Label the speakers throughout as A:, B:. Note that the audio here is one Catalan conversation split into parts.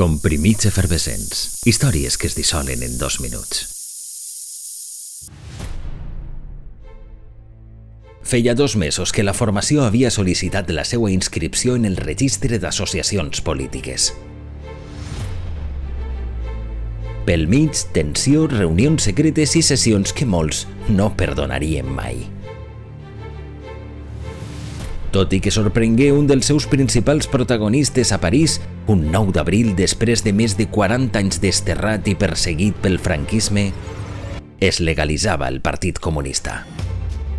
A: Comprimits efervescents. Històries que es dissolen en dos minuts. Feia dos mesos que la formació havia sol·licitat la seva inscripció en el registre d'associacions polítiques. Pel mig, tensió, reunions secretes i sessions que molts no perdonarien mai. Tot i que sorprengué un dels seus principals protagonistes a París, un 9 d'abril després de més de 40 anys desterrat i perseguit pel franquisme, es legalitzava el Partit Comunista.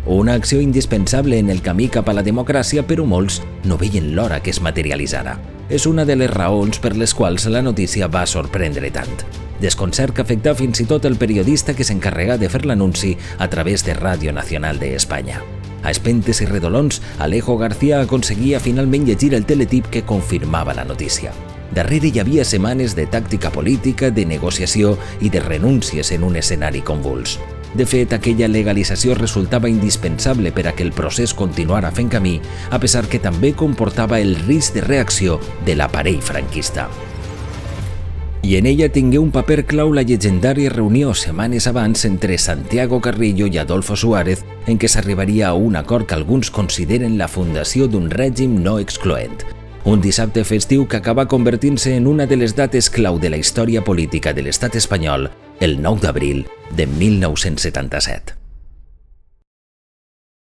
A: Una acció indispensable en el camí cap a la democràcia, però molts no veien l'hora que es materialitzara. És una de les raons per les quals la notícia va sorprendre tant. Desconcert que afectà fins i tot el periodista que s'encarrega de fer l'anunci a través de Ràdio Nacional de Espanya. A espentes i redolons, Alejo García aconseguia finalment llegir el teletip que confirmava la notícia. Darrere hi havia setmanes de tàctica política, de negociació i de renúncies en un escenari convuls. De fet, aquella legalització resultava indispensable per a que el procés continuara fent camí, a pesar que també comportava el risc de reacció de l'aparell franquista i en ella tingué un paper clau la llegendària reunió setmanes abans entre Santiago Carrillo i Adolfo Suárez en què s'arribaria a un acord que alguns consideren la fundació d'un règim no excloent. Un dissabte festiu que acaba convertint-se en una de les dates clau de la història política de l'estat espanyol, el 9 d'abril de 1977.